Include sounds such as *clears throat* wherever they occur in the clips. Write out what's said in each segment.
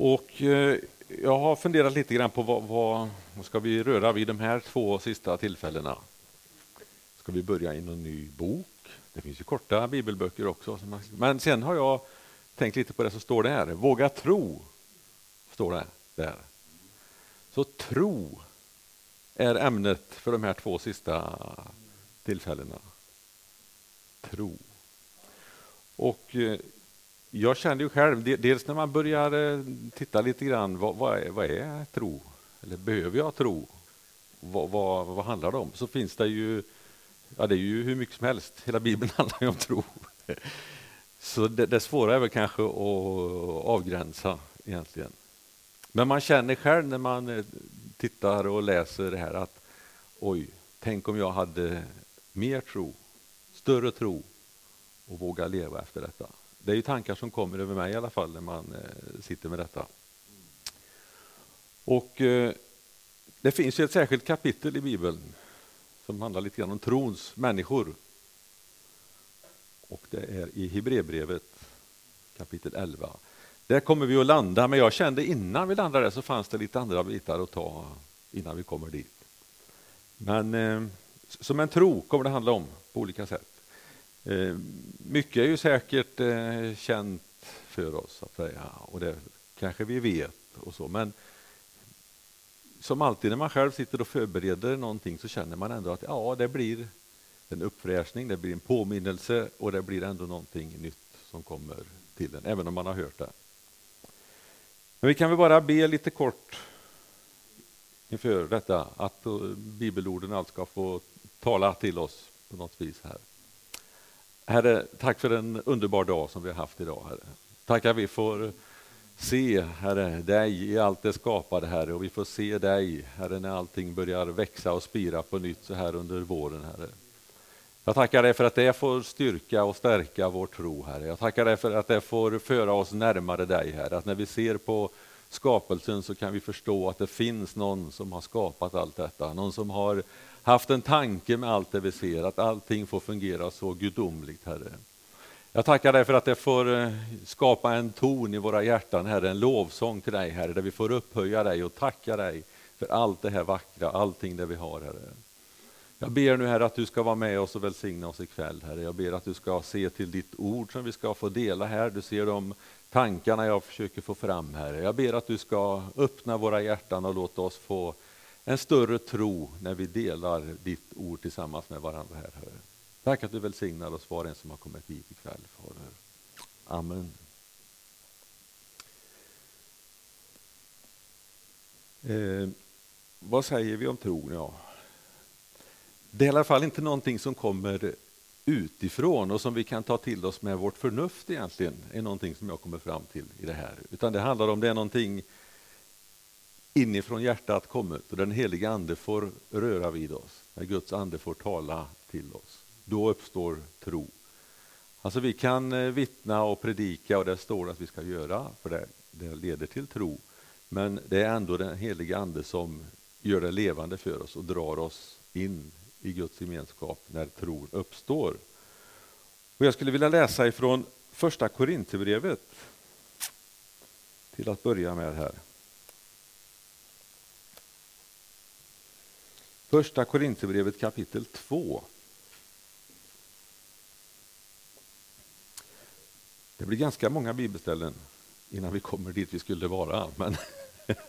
Och eh, jag har funderat lite grann på vad, vad, vad ska vi röra vid de här två sista tillfällena. Ska vi börja i någon ny bok? Det finns ju korta bibelböcker också. Men sen har jag tänkt lite på det som står där. Våga tro, står det där. Så tro är ämnet för de här två sista tillfällena. Tro. Och eh, jag känner ju själv, dels när man börjar eh, titta lite grann, vad, vad, är, vad är tro? Eller behöver jag tro? Vad, vad, vad, handlar det om? Så finns det ju, ja det är ju hur mycket som helst, hela Bibeln *laughs* handlar ju om tro. Så det, det svåra är väl kanske att avgränsa egentligen. Men man känner själv när man eh, tittar och läser det här att oj, tänk om jag hade mer tro, större tro och våga leva efter detta. Det är ju tankar som kommer över mig i alla fall när man eh, sitter med detta. Och eh, det finns ju ett särskilt kapitel i Bibeln som handlar lite grann om trons människor. Och det är i Hebreerbrevet kapitel 11. Där kommer vi att landa, men jag kände innan vi landade där så fanns det lite andra bitar att ta innan vi kommer dit. Men eh, som en tro kommer det handla om på olika sätt. Eh, mycket är ju säkert eh, känt för oss, att säga, och det kanske vi vet. och så, Men som alltid när man själv sitter och förbereder någonting så känner man ändå att ja, det blir en uppfräschning, det blir en påminnelse och det blir ändå någonting nytt som kommer till en, även om man har hört det. Men vi kan väl bara be lite kort inför detta, att bibelorden allt ska få tala till oss på något vis här. Herre, tack för en underbar dag som vi har haft idag. Herre. Tack att vi får se, Herre, dig i allt det skapade, Herre, och vi får se dig, Herre, när allting börjar växa och spira på nytt så här under våren, Herre. Jag tackar dig för att det får styrka och stärka vår tro, Herre. Jag tackar dig för att det får föra oss närmare dig, Herre. Att när vi ser på skapelsen så kan vi förstå att det finns någon som har skapat allt detta. Någon som har haft en tanke med allt det vi ser, att allting får fungera så gudomligt, Herre. Jag tackar dig för att det får eh, skapa en ton i våra hjärtan, Herre, en lovsång till dig, Herre, där vi får upphöja dig och tacka dig för allt det här vackra, allting det vi har, Herre. Jag ber nu Herre att du ska vara med oss och välsigna oss ikväll, Herre. Jag ber att du ska se till ditt ord som vi ska få dela här. Du ser de tankarna jag försöker få fram, Herre. Jag ber att du ska öppna våra hjärtan och låta oss få en större tro när vi delar ditt ord tillsammans med varandra här, Herre. Tack att du välsignar oss var och en som har kommit hit ikväll, Fader. Amen. Eh, vad säger vi om tron? Ja. Det är i alla fall inte någonting som kommer utifrån och som vi kan ta till oss med vårt förnuft egentligen, är någonting som jag kommer fram till i det här. Utan det handlar om det är någonting inifrån hjärtat kommit och den heliga ande får röra vid oss, när Guds ande får tala till oss. Då uppstår tro. Alltså vi kan eh, vittna och predika och det står att vi ska göra, för det, det leder till tro. Men det är ändå den heliga ande som gör det levande för oss och drar oss in i Guds gemenskap när tron uppstår. Och jag skulle vilja läsa ifrån första Korinthierbrevet till att börja med här. Första Korinthierbrevet kapitel 2. Det blir ganska många bibelställen innan vi kommer dit vi skulle vara. Men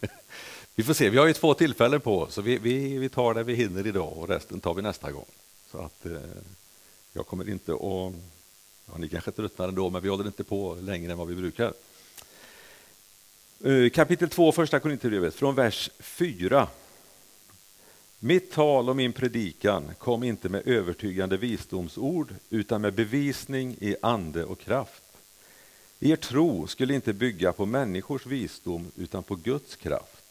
*laughs* vi får se, vi har ju två tillfällen på oss, så vi, vi, vi tar det vi hinner idag och resten tar vi nästa gång. Så att eh, jag kommer inte att... Ja, ni kanske tröttnar ändå, men vi håller inte på längre än vad vi brukar. Eh, kapitel 2, första Korinthierbrevet, från vers 4. Mitt tal och min predikan kom inte med övertygande visdomsord utan med bevisning i ande och kraft. Er tro skulle inte bygga på människors visdom utan på Guds kraft.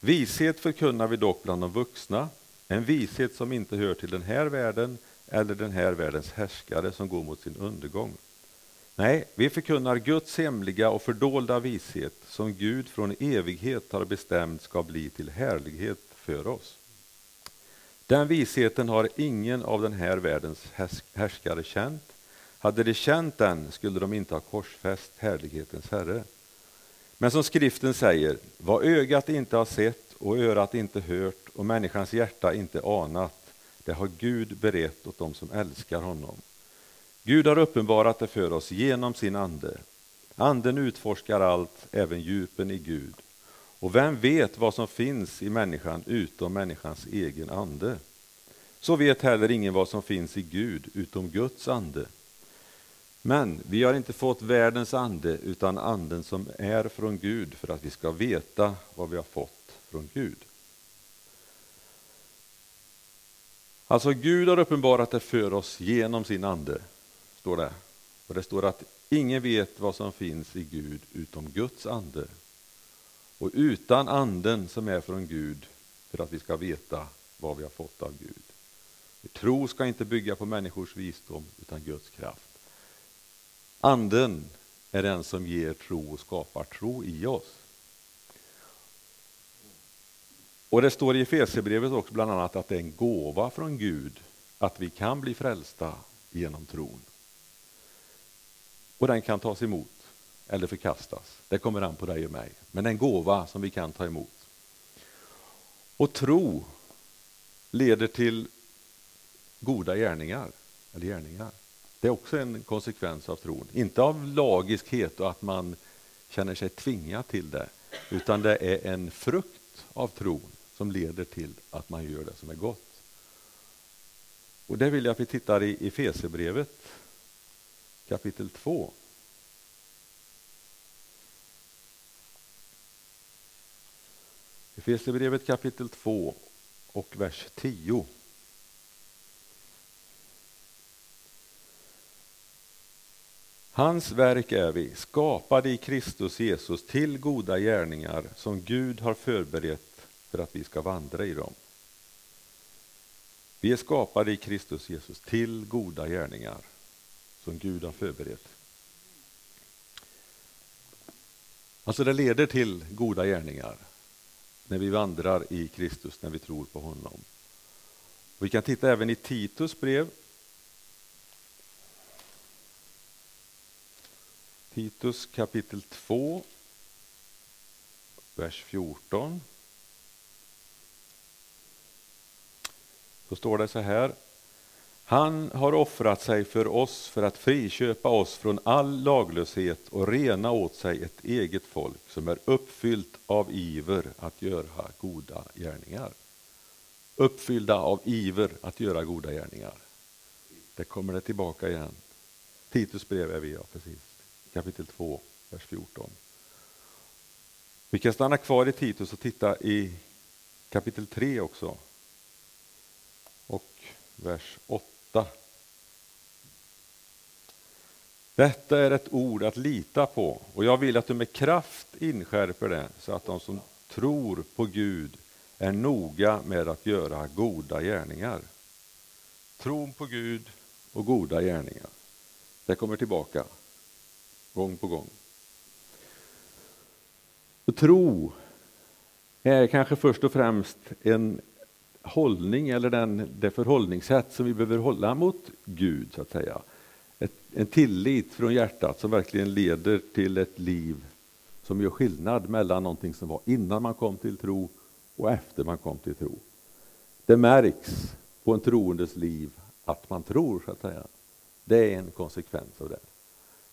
Vishet förkunnar vi dock bland de vuxna, en vishet som inte hör till den här världen eller den här världens härskare som går mot sin undergång. Nej, vi förkunnar Guds hemliga och fördolda vishet som Gud från evighet har bestämt ska bli till härlighet för oss. Den visheten har ingen av den här världens härskare känt. Hade de känt den skulle de inte ha korsfäst härlighetens Herre. Men som skriften säger, vad ögat inte har sett och örat inte hört och människans hjärta inte anat, det har Gud berett åt dem som älskar honom. Gud har uppenbarat det för oss genom sin ande. Anden utforskar allt, även djupen i Gud. Och vem vet vad som finns i människan utom människans egen ande? Så vet heller ingen vad som finns i Gud utom Guds ande. Men vi har inte fått världens ande utan anden som är från Gud för att vi ska veta vad vi har fått från Gud. Alltså Gud har uppenbarat det för oss genom sin ande, står det. Och det står att ingen vet vad som finns i Gud utom Guds ande. Och utan anden som är från Gud för att vi ska veta vad vi har fått av Gud. Tro ska inte bygga på människors visdom utan Guds kraft. Anden är den som ger tro och skapar tro i oss. Och det står i Efesierbrevet också bland annat att det är en gåva från Gud att vi kan bli frälsta genom tron. Och den kan tas emot eller förkastas. Det kommer an på dig och mig. Men det är en gåva som vi kan ta emot. Och tro leder till goda gärningar. Eller gärningar. Det är också en konsekvens av tron. Inte av lagiskhet och att man känner sig tvingad till det, utan det är en frukt av tron som leder till att man gör det som är gott. Och det vill jag att vi tittar i Efesierbrevet kapitel 2. Efesierbrevet kapitel 2 och vers 10. Hans verk är vi, skapade i Kristus Jesus till goda gärningar som Gud har förberett för att vi ska vandra i dem. Vi är skapade i Kristus Jesus till goda gärningar som Gud har förberett. Alltså det leder till goda gärningar när vi vandrar i Kristus, när vi tror på honom. Vi kan titta även i Titus brev Titus kapitel 2, vers 14. Då står det så här. Han har offrat sig för oss för att friköpa oss från all laglöshet och rena åt sig ett eget folk som är uppfyllt av iver att göra goda gärningar. Uppfyllda av iver att göra goda gärningar. Det kommer det tillbaka igen. Titus brev är vi, ja precis kapitel 2, vers 14. Vi kan stanna kvar i Titus och titta i kapitel 3 också. Vers 8. Detta är ett ord att lita på och jag vill att du med kraft inskärper det så att de som tror på Gud är noga med att göra goda gärningar. Tron på Gud och goda gärningar. Det kommer tillbaka gång på gång. Och tro är kanske först och främst en hållning eller den, det förhållningssätt som vi behöver hålla mot Gud, så att säga. Ett, en tillit från hjärtat som verkligen leder till ett liv som gör skillnad mellan någonting som var innan man kom till tro och efter man kom till tro. Det märks på en troendes liv att man tror, så att säga. Det är en konsekvens av det.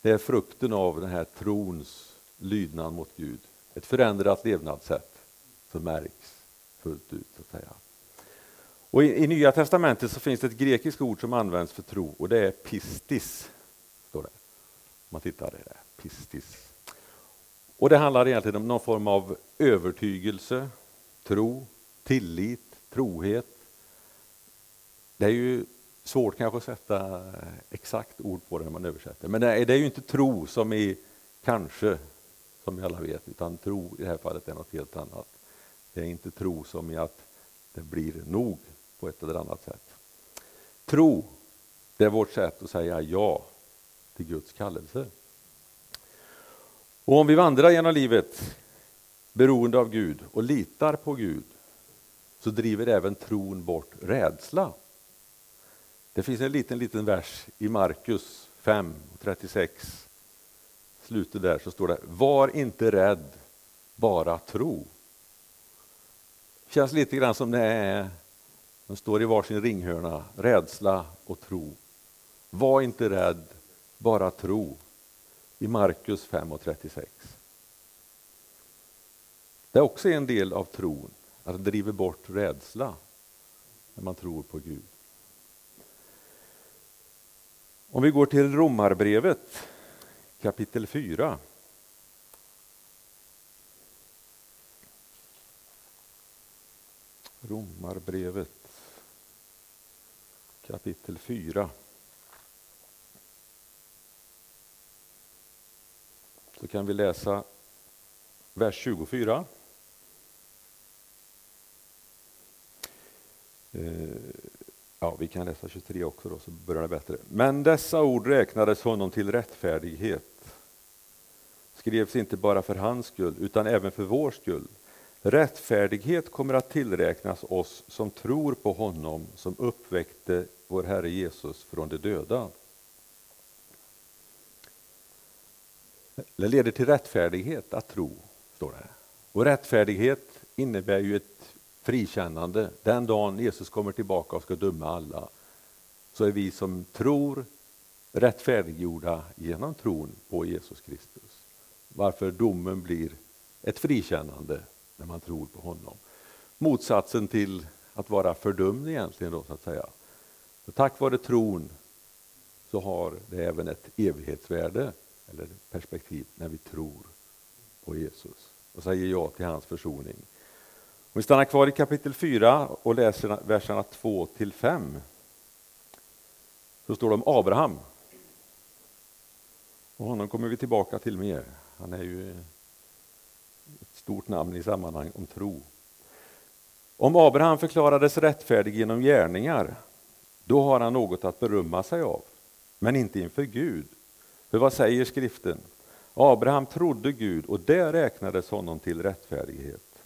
Det är frukten av den här trons lydnad mot Gud. Ett förändrat levnadssätt som märks fullt ut. Så att säga. Och i, i, Nya testamentet så finns det ett grekiskt ord som används för tro och det är pistis. Står det. Man tittar det där, pistis. Och det handlar egentligen om någon form av övertygelse, tro, tillit, trohet. Det är ju svårt kanske att sätta exakt ord på det när man översätter. Men det är, det är ju inte tro som i kanske, som vi alla vet, utan tro i det här fallet är något helt annat. Det är inte tro som i att det blir nog på ett eller annat sätt. Tro, det är vårt sätt att säga ja till Guds kallelse. Och om vi vandrar genom livet beroende av Gud och litar på Gud så driver även tron bort rädsla. Det finns en liten, liten vers i Markus 5, 36. Slutet där så står det Var inte rädd bara tro. Känns lite grann som det är, de står i varsin ringhörna, rädsla och tro. Var inte rädd, bara tro. I Markus 5 och 36. Det är också en del av tron, att driva bort rädsla när man tror på Gud. Om vi går till Romarbrevet kapitel 4. Romarbrevet kapitel 4. Så kan vi läsa vers 24. Eh, ja, vi kan läsa 23 också då, så börjar det bättre. Men dessa ord räknades honom till rättfärdighet. Skrevs inte bara för hans skull, utan även för vår skull. Rättfärdighet kommer att tillräknas oss som tror på honom som uppväckte vår Herre Jesus från de döda. Det leder till rättfärdighet att tro, står det. Och rättfärdighet innebär ju ett frikännande. Den dagen Jesus kommer tillbaka och ska döma alla så är vi som tror rättfärdiggjorda genom tron på Jesus Kristus. Varför domen blir ett frikännande när man tror på honom. Motsatsen till att vara fördömd egentligen då så att säga. Och tack vare tron så har det även ett evighetsvärde eller perspektiv när vi tror på Jesus och säger ja till hans försoning. Om vi stannar kvar i kapitel 4 och läser verserna 2 till 5 så står det om Abraham. Och honom kommer vi tillbaka till mer. Han är ju stort namn i sammanhang om tro. Om Abraham förklarades rättfärdig genom gärningar, då har han något att berömma sig av, men inte inför Gud. För vad säger skriften? Abraham trodde Gud och det räknades honom till rättfärdighet.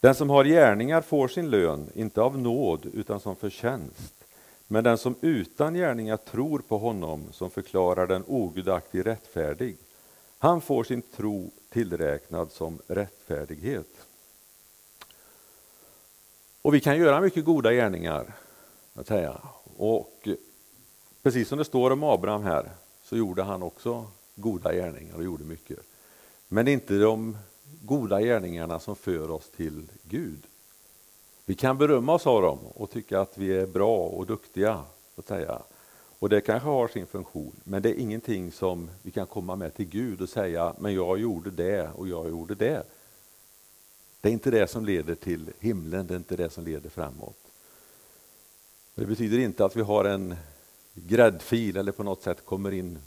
Den som har gärningar får sin lön, inte av nåd utan som förtjänst. Men den som utan gärningar tror på honom som förklarar den ogudaktig rättfärdig, han får sin tro tillräknad som rättfärdighet. Och vi kan göra mycket goda gärningar, att säga. Och precis som det står om Abraham här, så gjorde han också goda gärningar och gjorde mycket. Men inte de goda gärningarna som för oss till Gud. Vi kan berömma oss av dem och tycka att vi är bra och duktiga. Att säga. Och det kanske har sin funktion, men det är ingenting som vi kan komma med till Gud och säga, men jag gjorde det och jag gjorde det. Det är inte det som leder till himlen, det är inte det som leder framåt. Det betyder inte att vi har en gräddfil eller på något sätt kommer in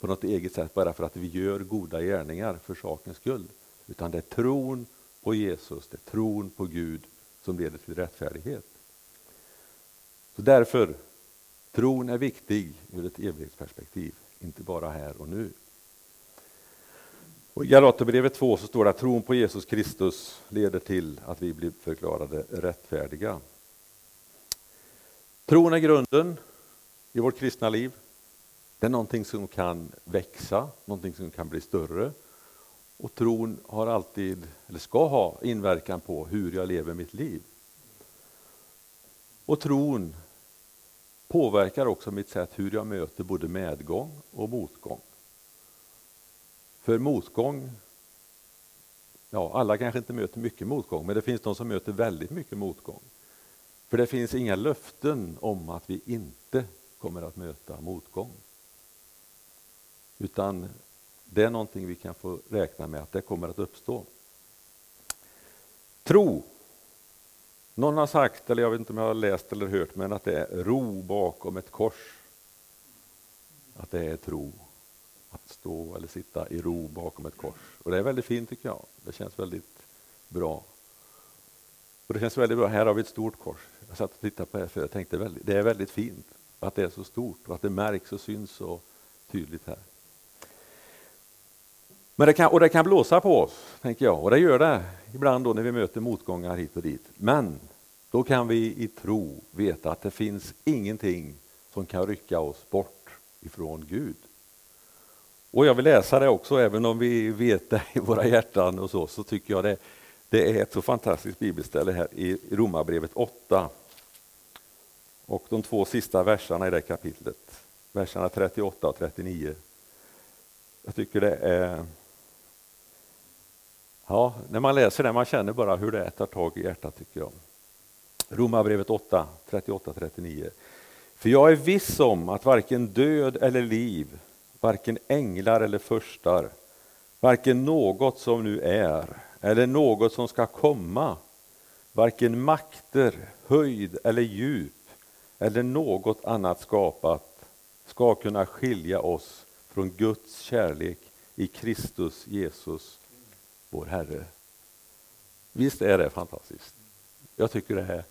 på något eget sätt bara för att vi gör goda gärningar för sakens skull. Utan det är tron på Jesus, det är tron på Gud som leder till rättfärdighet. Så därför, tron är viktig ur ett evighetsperspektiv, inte bara här och nu. Och I Galaterbrevet 2 så står det att tron på Jesus Kristus leder till att vi blir förklarade rättfärdiga. Tron är grunden i vårt kristna liv. Det är någonting som kan växa, någonting som kan bli större. Och tron har alltid, eller ska ha, inverkan på hur jag lever mitt liv. Och tron påverkar också mitt sätt hur jag möter både medgång och motgång. För motgång, ja alla kanske inte möter mycket motgång, men det finns de som möter väldigt mycket motgång. För det finns inga löften om att vi inte kommer att möta motgång. Utan det är någonting vi kan få räkna med att det kommer att uppstå. Tro. Någon har sagt, eller jag vet inte om jag har läst eller hört, men att det är ro bakom ett kors. Att det är tro. Att stå eller sitta i ro bakom ett kors. Och det är väldigt fint tycker jag. Det känns väldigt bra. Och det känns väldigt bra. Här har vi ett stort kors. Jag satt och tittade på det för jag tänkte väldigt, det är väldigt fint att det är så stort och att det märks och syns så tydligt här. Men det kan, och det kan blåsa på oss, tänker jag, och det gör det ibland då när vi möter motgångar hit och dit. Men då kan vi i tro veta att det finns ingenting som kan rycka oss bort ifrån Gud. Och jag vill läsa det också, även om vi vet det i våra hjärtan och så, så tycker jag det, det är ett så fantastiskt bibelställe här i Romarbrevet 8. Och de två sista verserna i det kapitlet, verserna 38 och 39. Jag tycker det är... Ja, när man läser det, man känner bara hur det tar tag i hjärtat tycker jag. Romarbrevet 8, 38-39. För jag är viss om att varken död eller liv, varken änglar eller förstar, varken något som nu är eller något som ska komma, varken makter, höjd eller djup eller något annat skapat ska kunna skilja oss från Guds kärlek i Kristus Jesus, vår Herre. Visst är det fantastiskt? Jag tycker det här,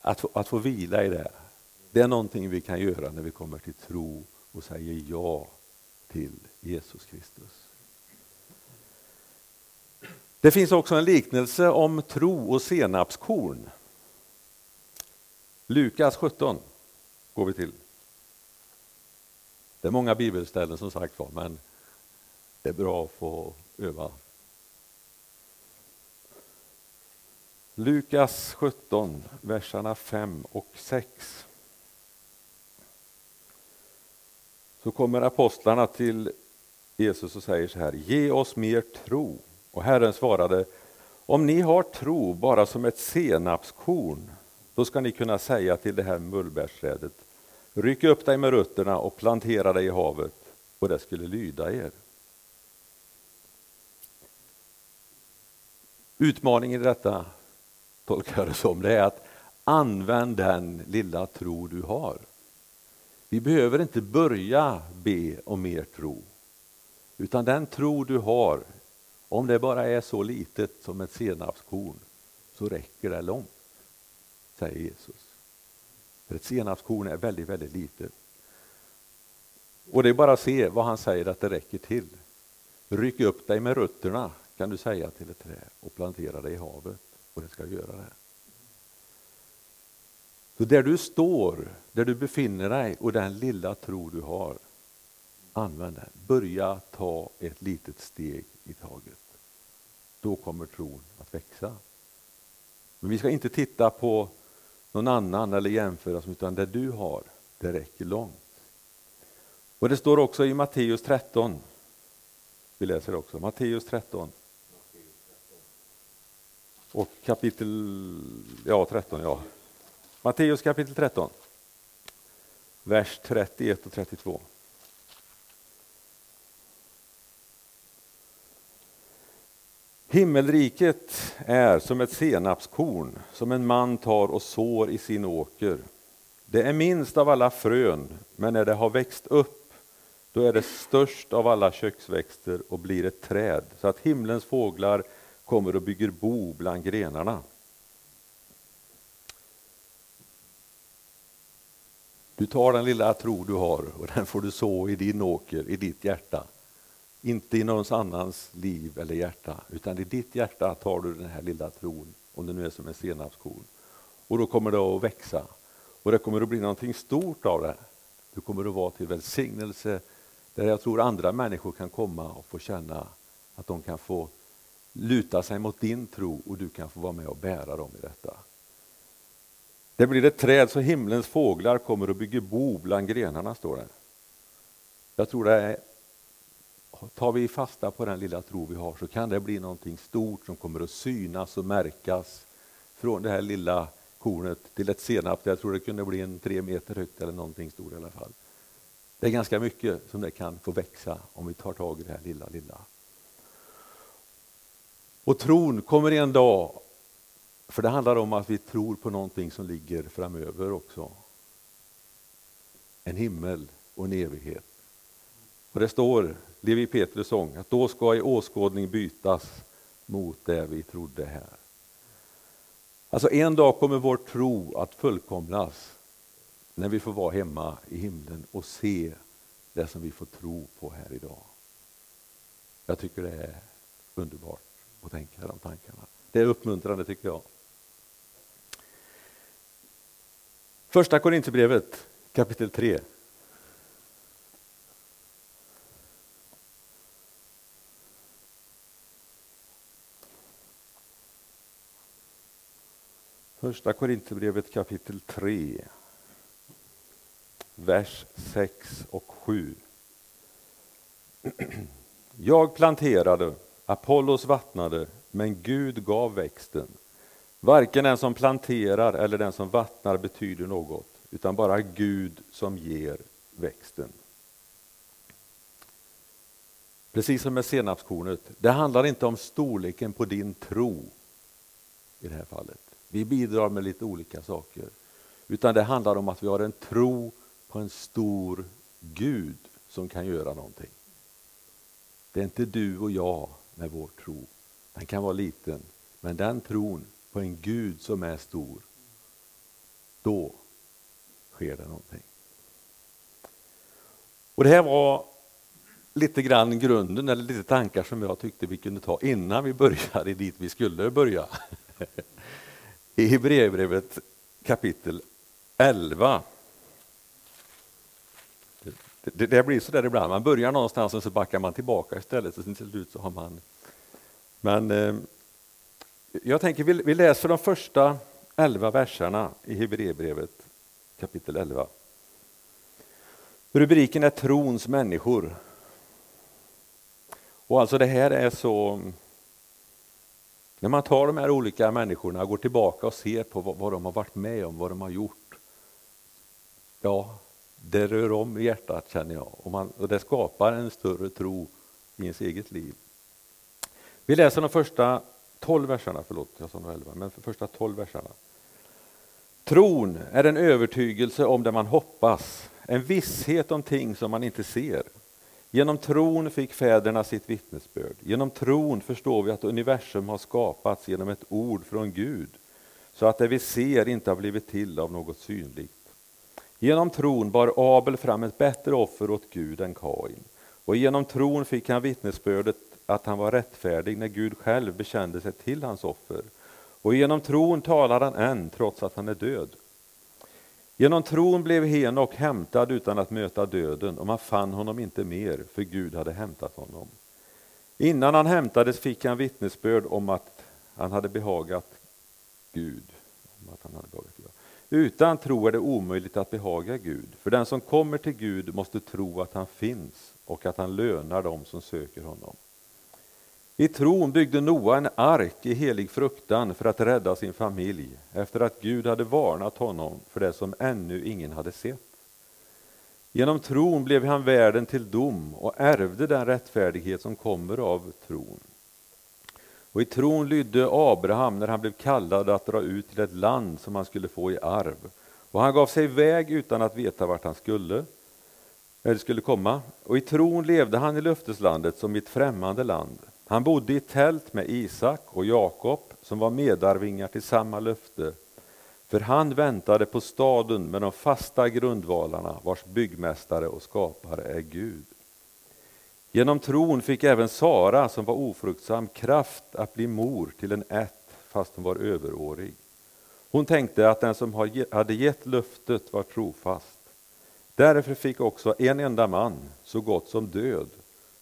att få, att få vila i det. Det är någonting vi kan göra när vi kommer till tro och säger ja till Jesus Kristus. Det finns också en liknelse om tro och senapskorn. Lukas 17 går vi till. Det är många bibelställen som sagt var, men det är bra att få öva. Lukas 17, verserna 5 och 6. Så kommer apostlarna till Jesus och säger så här, ge oss mer tro. Och Herren svarade, om ni har tro bara som ett senapskorn, då ska ni kunna säga till det här mullbärsträdet, ryck upp dig med rötterna och plantera dig i havet, och det skulle lyda er. Utmaningen i detta, tolkar jag det som, det är att använd den lilla tro du har. Vi behöver inte börja be om mer tro, utan den tro du har, om det bara är så litet som ett senapskorn, så räcker det långt, säger Jesus. För ett senapskorn är väldigt, väldigt litet. Och det är bara att se vad han säger att det räcker till. Ryck upp dig med rötterna, kan du säga till ett träd, och plantera det i havet, och det ska göra det. Så där du står, där du befinner dig och den lilla tro du har, använd den. Börja ta ett litet steg i taget. Då kommer tron att växa. Men vi ska inte titta på någon annan eller jämföra utan det du har, det räcker långt. Och det står också i Matteus 13. Vi läser också Matteus 13. Och kapitel ja, 13, ja. Matteus kapitel 13, vers 31 och 32. Himmelriket är som ett senapskorn som en man tar och sår i sin åker. Det är minst av alla frön, men när det har växt upp då är det störst av alla köksväxter och blir ett träd så att himlens fåglar kommer och bygger bo bland grenarna. Du tar den lilla tro du har och den får du så i din åker, i ditt hjärta. Inte i någons annans liv eller hjärta, utan i ditt hjärta tar du den här lilla tron, om det nu är som en senapskorn. Och då kommer det att växa och det kommer att bli någonting stort av det. Du kommer att vara till välsignelse där jag tror andra människor kan komma och få känna att de kan få luta sig mot din tro och du kan få vara med och bära dem i detta. Det blir ett träd så himlens fåglar kommer och bygger bo bland grenarna, står det. Jag tror det är, tar vi fasta på den lilla tro vi har så kan det bli någonting stort som kommer att synas och märkas från det här lilla kornet till ett senap. Jag tror det kunde bli en tre meter högt eller någonting stort i alla fall. Det är ganska mycket som det kan få växa om vi tar tag i det här lilla, lilla. Och tron kommer en dag för det handlar om att vi tror på någonting som ligger framöver också. En himmel och en evighet. Och det står, Levi Petrus sång, att då ska i åskådning bytas mot det vi trodde här. Alltså en dag kommer vår tro att fullkomnas när vi får vara hemma i himlen och se det som vi får tro på här idag. Jag tycker det är underbart och tänka de tankarna. Det är uppmuntrande tycker jag. Första Korinthierbrevet kapitel 3. Första Korinthierbrevet kapitel 3, vers 6 och 7. *clears throat* Jag planterade Apollos vattnade, men Gud gav växten. Varken den som planterar eller den som vattnar betyder något, utan bara Gud som ger växten. Precis som med senapskornet, det handlar inte om storleken på din tro i det här fallet. Vi bidrar med lite olika saker. Utan det handlar om att vi har en tro på en stor Gud som kan göra någonting. Det är inte du och jag med vår tro. Den kan vara liten, men den tron på en Gud som är stor, då sker det någonting. Och Det här var lite grann grunden, eller lite tankar som jag tyckte vi kunde ta innan vi började dit vi skulle börja. *laughs* I Hebreerbrevet kapitel 11. Det, det, blir så där ibland, man börjar någonstans och så backar man tillbaka istället. Så till slut så har man... Men eh, jag tänker vi, vi läser de första elva verserna i Hebreerbrevet kapitel 11. Rubriken är Trons människor. Och alltså det här är så... När man tar de här olika människorna och går tillbaka och ser på vad, vad de har varit med om, vad de har gjort. Ja, det rör om i hjärtat känner jag och, man, och det skapar en större tro i ens eget liv. Vi läser de första tolv verserna, förlåt, jag sa nog elva, men för första tolv verserna. Tron är en övertygelse om det man hoppas, en visshet om ting som man inte ser. Genom tron fick fäderna sitt vittnesbörd. Genom tron förstår vi att universum har skapats genom ett ord från Gud, så att det vi ser inte har blivit till av något synligt. Genom tron bar Abel fram ett bättre offer åt Gud än Kain, och genom tron fick han vittnesbördet att han var rättfärdig när Gud själv bekände sig till hans offer. Och genom tron talar han än, trots att han är död. Genom tron blev Henok hämtad utan att möta döden och man fann honom inte mer, för Gud hade hämtat honom. Innan han hämtades fick han vittnesbörd om att han hade behagat Gud. Om att han hade behagat Gud. Utan tro är det omöjligt att behaga Gud, för den som kommer till Gud måste tro att han finns och att han lönar dem som söker honom. I tron byggde Noa en ark i helig fruktan för att rädda sin familj efter att Gud hade varnat honom för det som ännu ingen hade sett. Genom tron blev han värden till dom och ärvde den rättfärdighet som kommer av tron. Och i tron lydde Abraham när han blev kallad att dra ut till ett land som han skulle få i arv. Och han gav sig iväg utan att veta vart han skulle, eller skulle komma. Och i tron levde han i löfteslandet som i ett främmande land. Han bodde i tält med Isak och Jakob som var medarvingar till samma löfte. För han väntade på staden med de fasta grundvalarna vars byggmästare och skapare är Gud. Genom tron fick även Sara, som var ofruktsam, kraft att bli mor till en ätt, fast hon var överårig. Hon tänkte att den som hade gett löftet var trofast. Därför fick också en enda man, så gott som död,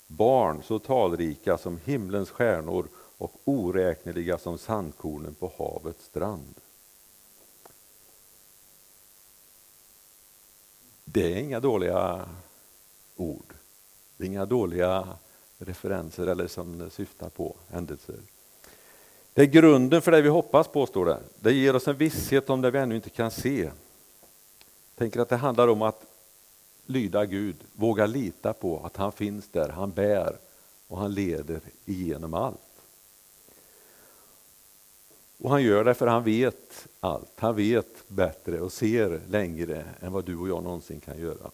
barn så talrika som himlens stjärnor och oräkneliga som sandkornen på havets strand. Det är inga dåliga ord. Det är inga dåliga referenser eller som syftar på händelser. Det är grunden för det vi hoppas på, står det. Det ger oss en visshet om det vi ännu inte kan se. Jag tänker att det handlar om att lyda Gud, våga lita på att han finns där, han bär och han leder igenom allt. Och han gör det för han vet allt, han vet bättre och ser längre än vad du och jag någonsin kan göra.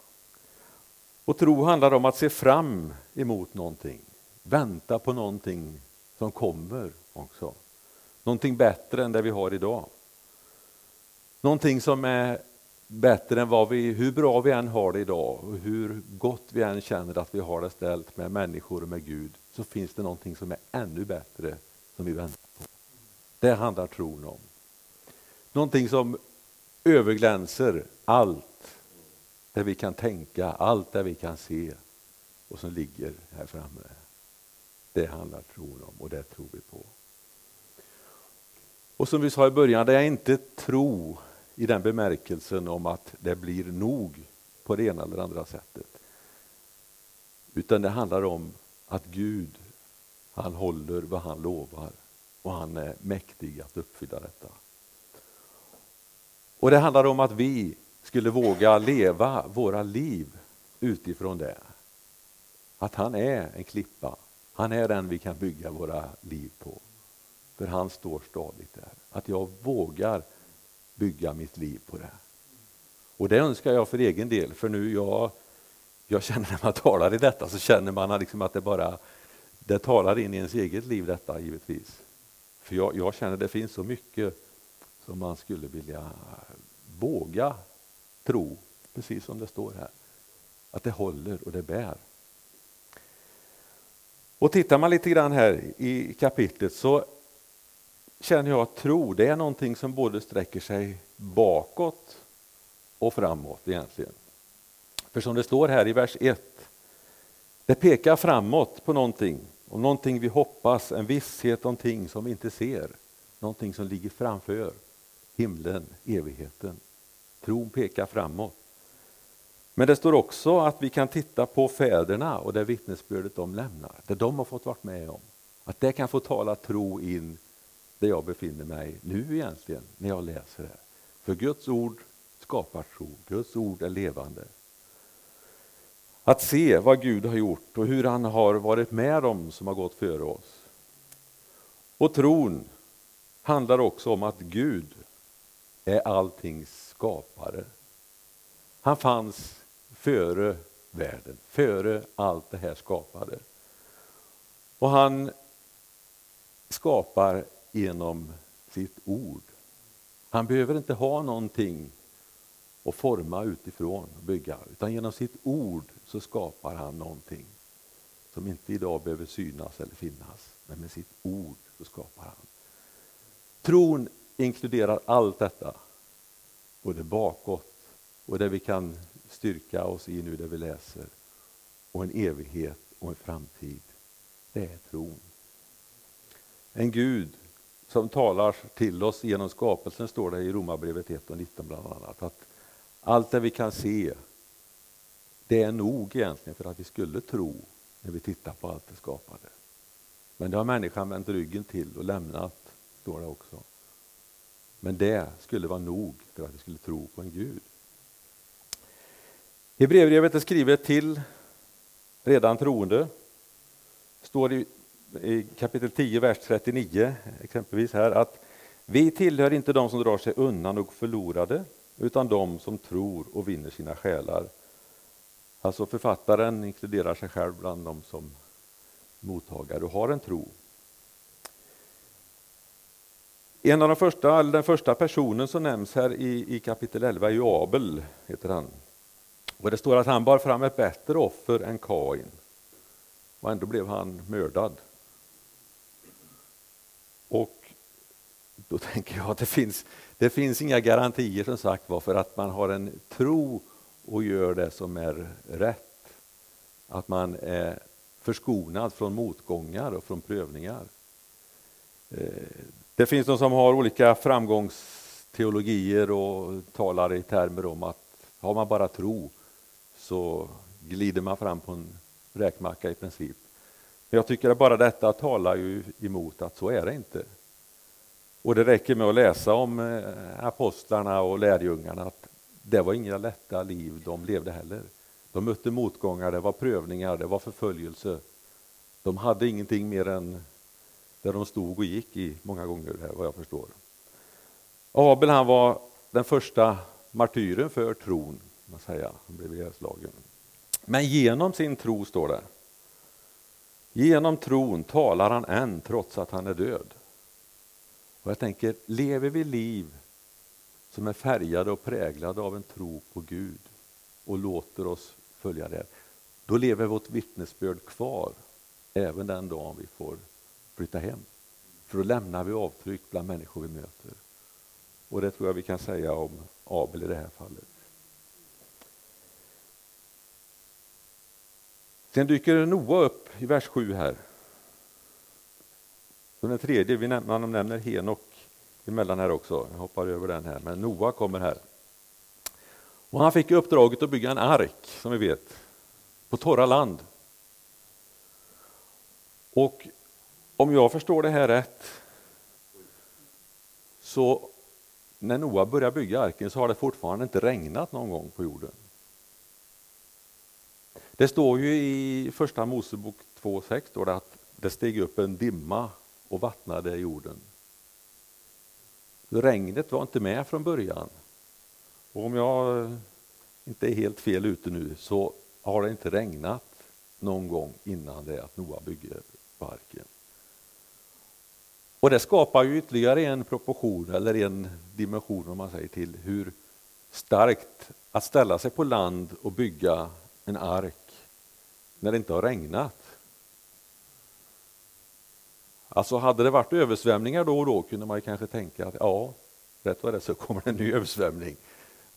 Och tro handlar om att se fram emot någonting, vänta på någonting som kommer också. Någonting bättre än det vi har idag. Någonting som är bättre än vad vi, hur bra vi än har det idag och hur gott vi än känner att vi har det ställt med människor och med Gud så finns det någonting som är ännu bättre som vi väntar på. Det handlar tron om. Någonting som överglänser allt där vi kan tänka, allt där vi kan se och som ligger här framme. Det handlar tron om och det tror vi på. Och som vi sa i början, det är inte tro i den bemärkelsen om att det blir nog på det ena eller andra sättet. Utan det handlar om att Gud, han håller vad han lovar och han är mäktig att uppfylla detta. Och det handlar om att vi skulle våga leva våra liv utifrån det. Att han är en klippa, han är den vi kan bygga våra liv på. För han står stadigt där. Att jag vågar bygga mitt liv på det. Och det önskar jag för egen del, för nu jag, jag känner när man talar i detta så känner man liksom att det bara det talar in i ens eget liv detta givetvis. För jag, jag känner att det finns så mycket som man skulle vilja våga tro, precis som det står här. Att det håller och det bär. Och tittar man lite grann här i kapitlet så känner jag att tro, det är någonting som både sträcker sig bakåt och framåt egentligen. För som det står här i vers 1, det pekar framåt på någonting, om någonting vi hoppas, en visshet om ting som vi inte ser, någonting som ligger framför, himlen, evigheten. Tron pekar framåt. Men det står också att vi kan titta på fäderna och det vittnesbördet de lämnar, det de har fått vara med om. Att det kan få tala tro in där jag befinner mig nu egentligen, när jag läser det. För Guds ord skapar tro, Guds ord är levande. Att se vad Gud har gjort och hur han har varit med dem som har gått före oss. Och tron handlar också om att Gud är alltings skapare. Han fanns före världen, före allt det här skapade. Och han skapar genom sitt ord. Han behöver inte ha någonting att forma utifrån och bygga, utan genom sitt ord så skapar han någonting som inte idag behöver synas eller finnas, men med sitt ord så skapar han. Tron inkluderar allt detta, både bakåt och det vi kan styrka oss i nu, det vi läser, och en evighet och en framtid. Det är tron. En Gud som talar till oss genom skapelsen, står det i Romarbrevet 1 och 19 bland annat. Att allt det vi kan se, det är nog egentligen för att vi skulle tro när vi tittar på allt det skapade. Men det har människan vänt ryggen till och lämnat, står det också. Men det skulle vara nog för att vi skulle tro på en Gud. Hebreerbrevet är skrivet till redan troende. står i i kapitel 10, vers 39, exempelvis här, att vi tillhör inte de som drar sig undan och förlorade, utan de som tror och vinner sina själar. Alltså författaren inkluderar sig själv bland de som mottagare och har en tro. En av de första, eller den första personen som nämns här i, i kapitel 11 är ju Abel, heter han. Och det står att han bar fram ett bättre offer än Kain. Och ändå blev han mördad. Och då *laughs* tänker jag att det finns, det finns inga garantier som sagt var för att man har en tro och gör det som är rätt. Att man är förskonad från motgångar och från prövningar. Eh, det finns de som har olika framgångsteologier och talar i termer om att har man bara tro så glider man fram på en räkmacka i princip. Jag tycker att bara detta talar ju emot att så är det inte. Och det räcker med att läsa om eh, apostlarna och lärjungarna att det var inga lätta liv de levde heller. De mötte motgångar, det var prövningar, det var förföljelse. De hade ingenting mer än där de stod och gick i många gånger, vad jag förstår. Abel han var den första martyren för tron, man säga. han blev ihjälslagen. Men genom sin tro, står det, Genom tron talar han än trots att han är död. Och jag tänker, lever vi liv som är färgade och präglade av en tro på Gud och låter oss följa det, då lever vårt vittnesbörd kvar även den dagen vi får flytta hem. För då lämnar vi avtryck bland människor vi möter. Och det tror jag vi kan säga om Abel i det här fallet. Sen dyker Noa upp i vers 7 här. Så den tredje, vi nämner, man nämner Henok emellan här också. Jag hoppar över den här, men Noa kommer här. Och han fick uppdraget att bygga en ark, som vi vet, på torra land. Och om jag förstår det här rätt så när Noa började bygga arken så har det fortfarande inte regnat någon gång på jorden. Det står ju i första Mosebok 2.6 att det steg upp en dimma och vattnade jorden. Regnet var inte med från början. Och om jag inte är helt fel ute nu så har det inte regnat någon gång innan det att Noa bygger arken. Och det skapar ju ytterligare en proportion eller en dimension om man säger till hur starkt att ställa sig på land och bygga en ark när det inte har regnat. Alltså hade det varit översvämningar då och då kunde man kanske tänka att ja, rätt vad det så kommer det en ny översvämning.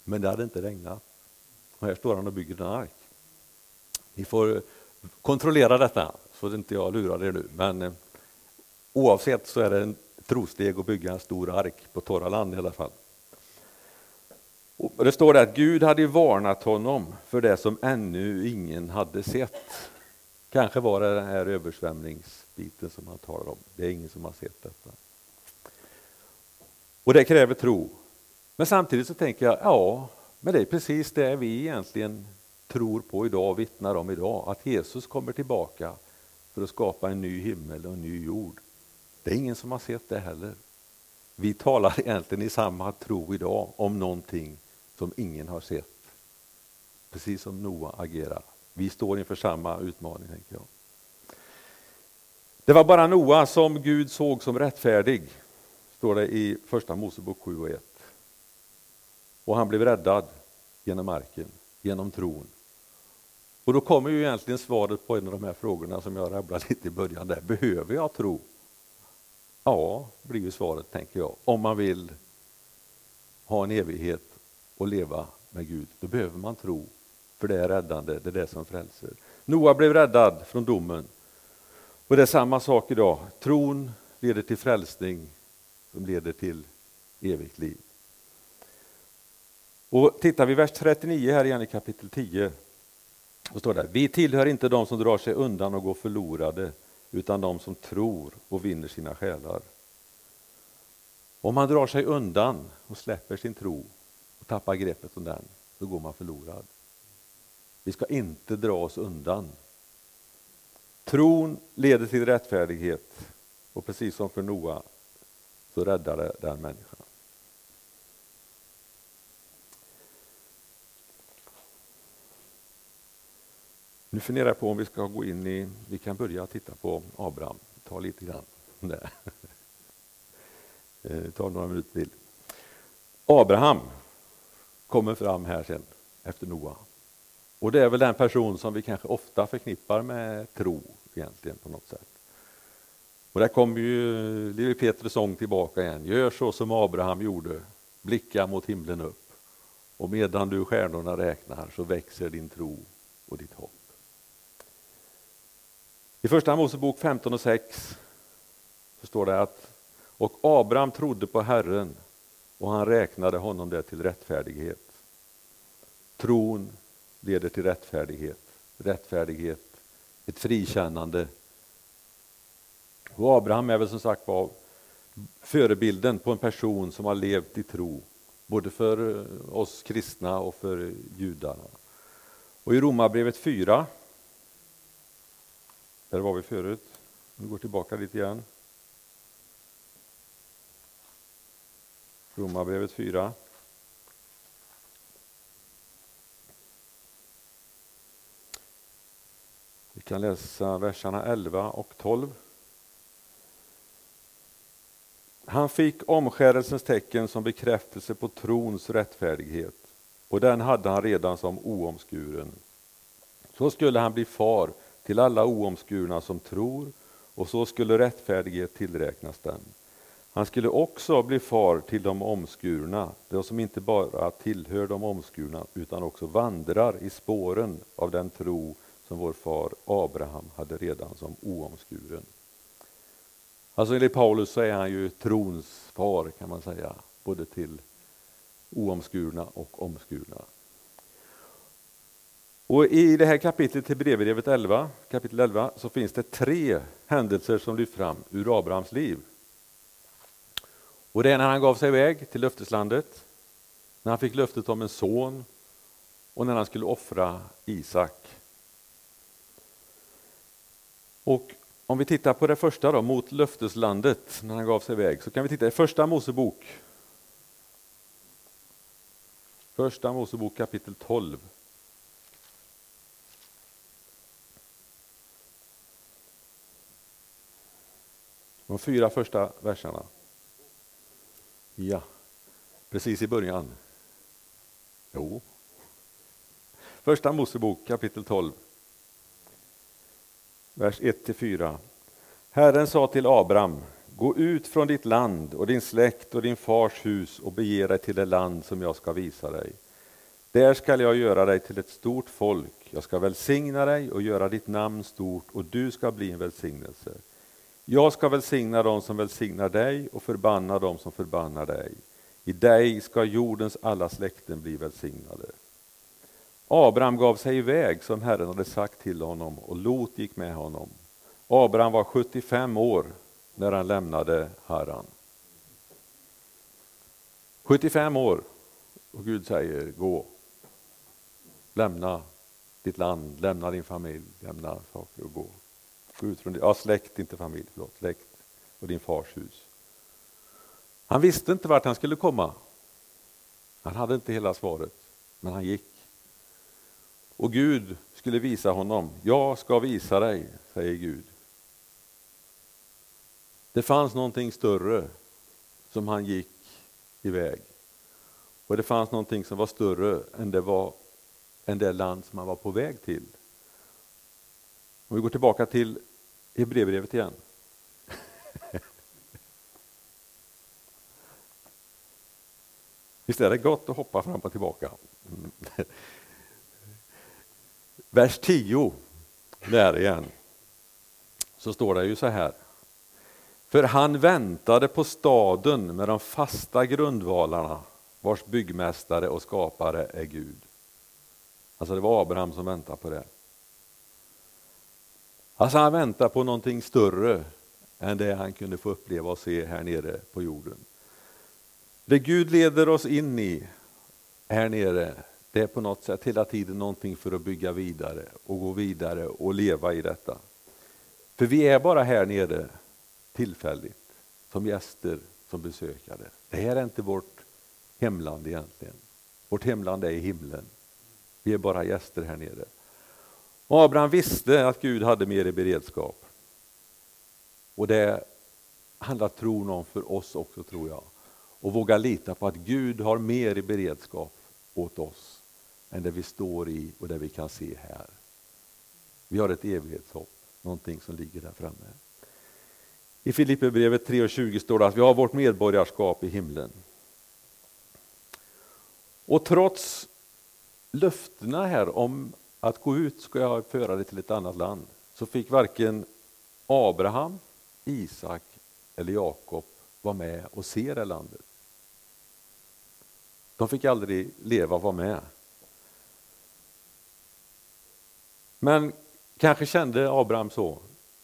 Men det hade inte regnat. Och här står han och bygger en ark. Ni får kontrollera detta så att inte jag lurar er nu. Men eh, oavsett så är det en trosteg att bygga en stor ark på torra land i alla fall. Och det står där att Gud hade varnat honom för det som ännu ingen hade sett. Kanske var det den här översvämningsbiten som han talar om. Det är ingen som har sett detta. Och det kräver tro. Men samtidigt så tänker jag, ja, men det är precis det vi egentligen tror på idag och vittnar om idag. Att Jesus kommer tillbaka för att skapa en ny himmel och en ny jord. Det är ingen som har sett det heller. Vi talar egentligen i samma tro idag om någonting som ingen har sett. Precis som Noa agerar. Vi står inför samma utmaning, tänker jag. Det var bara Noa som Gud såg som rättfärdig, står det i Första Mosebok 7 och 1. Och han blev räddad genom marken, genom tron. Och då kommer ju egentligen svaret på en av de här frågorna som jag rabblade lite i början. Där. Behöver jag tro? Ja, blir ju svaret, tänker jag. Om man vill ha en evighet och leva med Gud, då behöver man tro. För det är räddande, det är det som frälser. Noa blev räddad från domen. Och det är samma sak idag. Tron leder till frälsning, som leder till evigt liv. Och tittar vi vers 39 här igen i kapitel 10, så står det Vi tillhör inte de som drar sig undan och går förlorade, utan de som tror och vinner sina själar. Om man drar sig undan och släpper sin tro och tappar greppet om den, så går man förlorad. Vi ska inte dra oss undan. Tron leder till rättfärdighet och precis som för Noa så räddar det den människan. Nu funderar jag på om vi ska gå in i, vi kan börja titta på Abraham, ta lite grann där. Det eh, tar några minuter till. Abraham kommer fram här sen efter Noa. Och det är väl den person som vi kanske ofta förknippar med tro egentligen på något sätt. Och där kommer ju lille Petrus sång tillbaka igen. Gör så som Abraham gjorde, blicka mot himlen upp. Och medan du stjärnorna räknar så växer din tro och ditt hopp. I första Mosebok 15 och 6 så står det att och Abraham trodde på Herren och han räknade honom det till rättfärdighet. Tron leder till rättfärdighet, rättfärdighet, ett frikännande. Och Abraham är väl som sagt var förebilden på en person som har levt i tro, både för eh, oss kristna och för judarna. Och i Romarbrevet 4 där var vi förut. Vi går tillbaka lite igen. Romarbrevet 4. Vi kan läsa verserna 11 och 12. Han fick omskärelsens tecken som bekräftelse på trons rättfärdighet och den hade han redan som oomskuren. Så skulle han bli far till alla oomskurna som tror och så skulle rättfärdighet tillräknas dem. Han skulle också bli far till de omskurna, de som inte bara tillhör de omskurna utan också vandrar i spåren av den tro som vår far Abraham hade redan som oomskuren. Alltså enligt Paulus så är han ju trons far kan man säga, både till oomskurna och omskurna. Och I det här kapitlet till brevbrevet 11, kapitel 11 så finns det tre händelser som lyfts fram ur Abrahams liv. Och Det är när han gav sig iväg till löfteslandet, när han fick löftet om en son och när han skulle offra Isak. Och om vi tittar på det första då, mot löfteslandet, när han gav sig iväg, så kan vi titta i första Mosebok. Första Mosebok kapitel 12. De fyra första verserna. Ja, precis i början. Jo. Första Mosebok kapitel 12. Vers 1-4. Herren sa till Abraham, gå ut från ditt land och din släkt och din fars hus och bege dig till det land som jag ska visa dig. Där skall jag göra dig till ett stort folk, jag ska välsigna dig och göra ditt namn stort och du ska bli en välsignelse. Jag ska välsigna dem som välsignar dig och förbanna dem som förbannar dig. I dig ska jordens alla släkten bli välsignade. Abraham gav sig iväg som Herren hade sagt till honom och Lot gick med honom. Abraham var 75 år när han lämnade Haran. 75 år och Gud säger gå. Lämna ditt land, lämna din familj, lämna saker och gå. Gå ut från ja, släkt, inte familj, förlåt, släkt och din fars hus. Han visste inte vart han skulle komma. Han hade inte hela svaret, men han gick. Och Gud skulle visa honom. Jag ska visa dig, säger Gud. Det fanns någonting större som han gick iväg. Och det fanns någonting som var större än det, var, än det land som han var på väg till. Om vi går tillbaka till Hebreerbrevet igen. *laughs* Visst är det gott att hoppa fram och tillbaka? Vers 10, där igen, så står det ju så här. För han väntade på staden med de fasta grundvalarna vars byggmästare och skapare är Gud. Alltså det var Abraham som väntade på det. Alltså han väntar på någonting större än det han kunde få uppleva och se här nere på jorden. Det Gud leder oss in i här nere, det är på något sätt hela tiden någonting för att bygga vidare och gå vidare och leva i detta. För vi är bara här nere tillfälligt, som gäster, som besökare. Det här är inte vårt hemland egentligen. Vårt hemland är i himlen. Vi är bara gäster här nere. Och Abraham visste att Gud hade mer i beredskap. Och det handlar tron om för oss också, tror jag. Och våga lita på att Gud har mer i beredskap åt oss än det vi står i och det vi kan se här. Vi har ett evighetshopp, någonting som ligger där framme. I Filipperbrevet 3.20 står det att vi har vårt medborgarskap i himlen. Och trots löftena här om att gå ut ska jag föra dig till ett annat land, så fick varken Abraham, Isak eller Jakob vara med och se det landet. De fick aldrig leva och vara med. Men kanske kände Abraham så,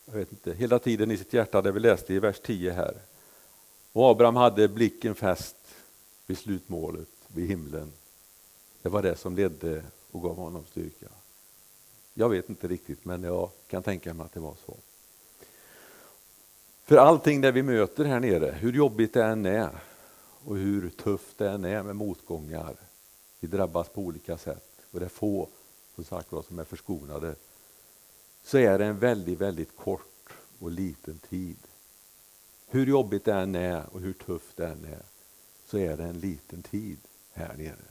jag vet inte, hela tiden i sitt hjärta, det vi läste i vers 10 här. Och Abraham hade blicken fäst vid slutmålet, vid himlen. Det var det som ledde och gav honom styrka. Jag vet inte riktigt, men jag kan tänka mig att det var så. För allting det vi möter här nere, hur jobbigt det än är och hur tufft det än är med motgångar, vi drabbas på olika sätt och det är få som sagt som är förskonade, så är det en väldigt, väldigt kort och liten tid. Hur jobbigt det än är och hur tufft det än är, så är det en liten tid här nere.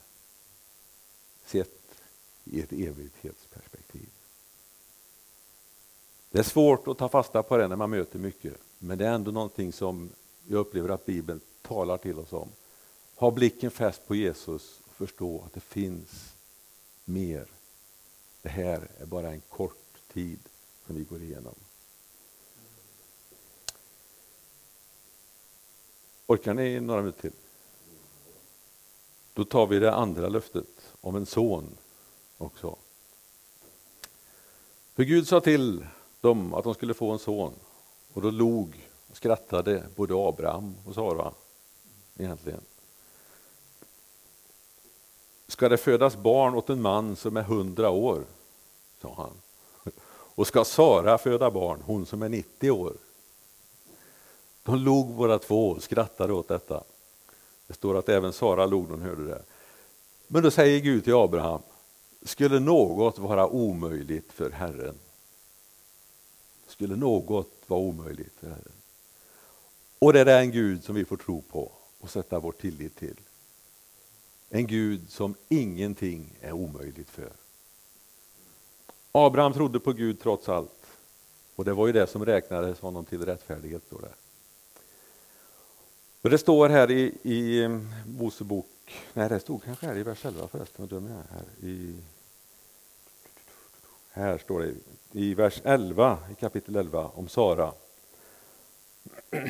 Sett i ett evighetsperspektiv. Det är svårt att ta fasta på det när man möter mycket, men det är ändå någonting som jag upplever att Bibeln talar till oss om. Ha blicken fäst på Jesus och förstå att det finns mer. Det här är bara en kort tid som vi går igenom. Orkar ni några minuter till? Då tar vi det andra löftet om en son också. För Gud sa till dem att de skulle få en son och då log och skrattade både Abraham och Sara egentligen. Ska det födas barn åt en man som är hundra år? sa han. Och ska Sara föda barn, hon som är 90 år? De log båda två och skrattade åt detta. Det står att även Sara log när hon hörde det. Men då säger Gud till Abraham, skulle något vara omöjligt för Herren? Skulle något vara omöjligt för Herren? Och det är en Gud som vi får tro på och sätta vår tillit till. En Gud som ingenting är omöjligt för. Abraham trodde på Gud trots allt. Och det var ju det som räknades honom till rättfärdighet. Då det. Och det står här i, i Mosebok, nej det stod kanske här i vers 11 förresten, vad dum jag är här. I, här står det i vers 11, i kapitel 11 om Sara. *clears throat*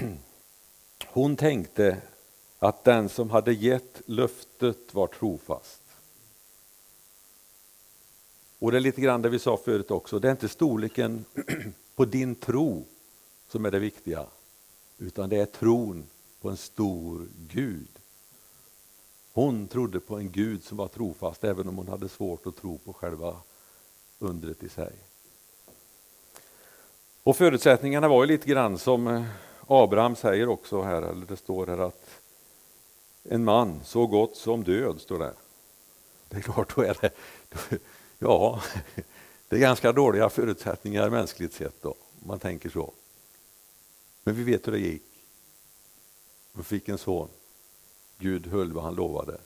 Hon tänkte att den som hade gett löftet var trofast. Och det är lite grann det vi sa förut också, det är inte storleken *clears throat* på din tro som är det viktiga, utan det är tron på en stor Gud. Hon trodde på en Gud som var trofast, även om hon hade svårt att tro på själva undret i sig. Och förutsättningarna var ju lite grann som eh, Abraham säger också här, eller det står här att en man så gott som död, står det. Det är klart, då är det, *laughs* ja, det är ganska dåliga förutsättningar mänskligt sett då, om man tänker så. Men vi vet hur det gick. De fick en son. Gud höll vad han lovade.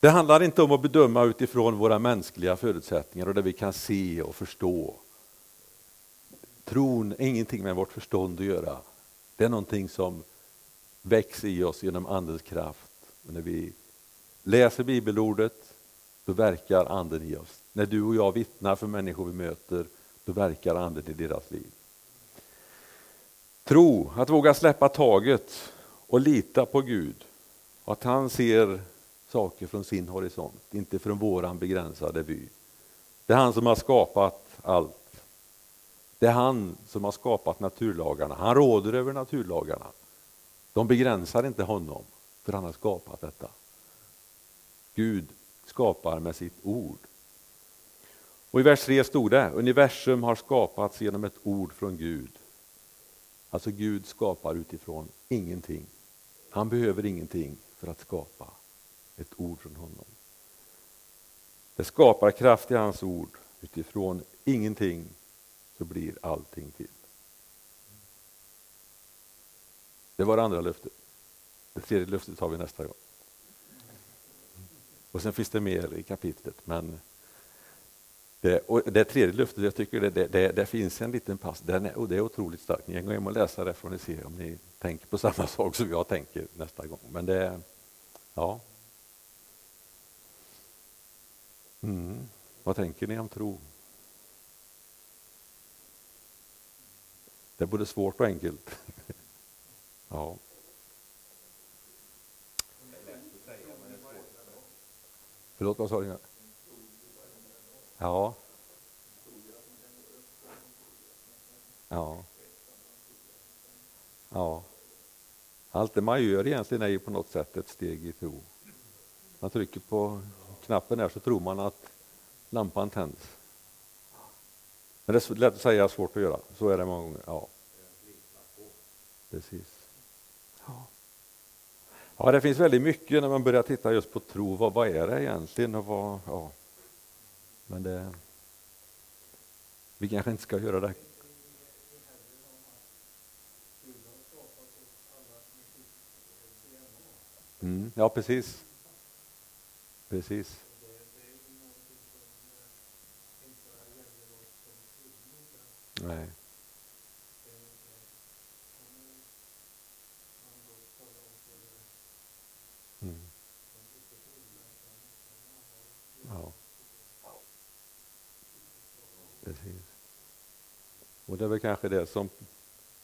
Det handlar inte om att bedöma utifrån våra mänskliga förutsättningar och det vi kan se och förstå. Tron är ingenting med vårt förstånd att göra. Det är någonting som växer i oss genom Andens kraft. Och när vi läser bibelordet, då verkar Anden i oss. När du och jag vittnar för människor vi möter, då verkar Anden i deras liv. Tro, att våga släppa taget och lita på Gud. Att han ser saker från sin horisont, inte från våran begränsade vy. Det är han som har skapat allt. Det är han som har skapat naturlagarna. Han råder över naturlagarna. De begränsar inte honom, för han har skapat detta. Gud skapar med sitt ord. Och I vers 3 stod det, universum har skapats genom ett ord från Gud. Alltså Gud skapar utifrån ingenting. Han behöver ingenting för att skapa ett ord från honom. Det skapar kraft i hans ord. Utifrån ingenting så blir allting till. Det var det andra löftet. Det tredje löftet tar vi nästa gång. Och sen finns det mer i kapitlet. Men det, och det tredje löftet, jag tycker det, det, det finns en liten pass, den är, och det är otroligt starkt. Ni kan gå hem och läsa det får ni se om ni tänker på samma *laughs* sak som jag tänker nästa gång. Men det, ja. Mm. Vad tänker ni om tro? Det är både svårt och enkelt. *laughs* ja. Förlåt, vad sa du? Ja. Ja. Ja. Allt det man gör egentligen är ju på något sätt ett steg i tro. Man trycker på knappen är så tror man att lampan tänds. Men det är lätt att säga, svårt att göra. Så är det många gånger. Ja. Precis. Ja. ja, det finns väldigt mycket när man börjar titta just på tro. Vad, vad är det egentligen? Och vad, ja. Men det, vi kanske inte ska göra det. Mm, ja, precis. Precis. Nej. Mm. Ja. Precis. Och det är väl kanske det som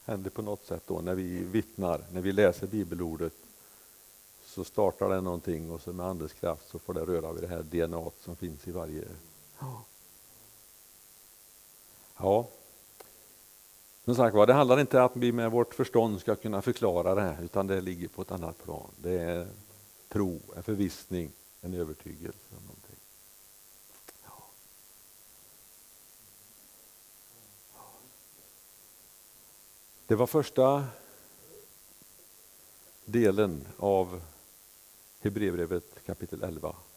händer på något sätt då när vi vittnar, när vi läser bibelordet så startar det någonting och så med Andens kraft så får det röra vid det här DNA som finns i varje... Ja. Som sagt var, det handlar inte om att vi med vårt förstånd ska kunna förklara det här utan det ligger på ett annat plan. Det är tro, en förvissning, en övertygelse. Någonting. Ja. Det var första delen av Hebreerbrevet kapitel 11.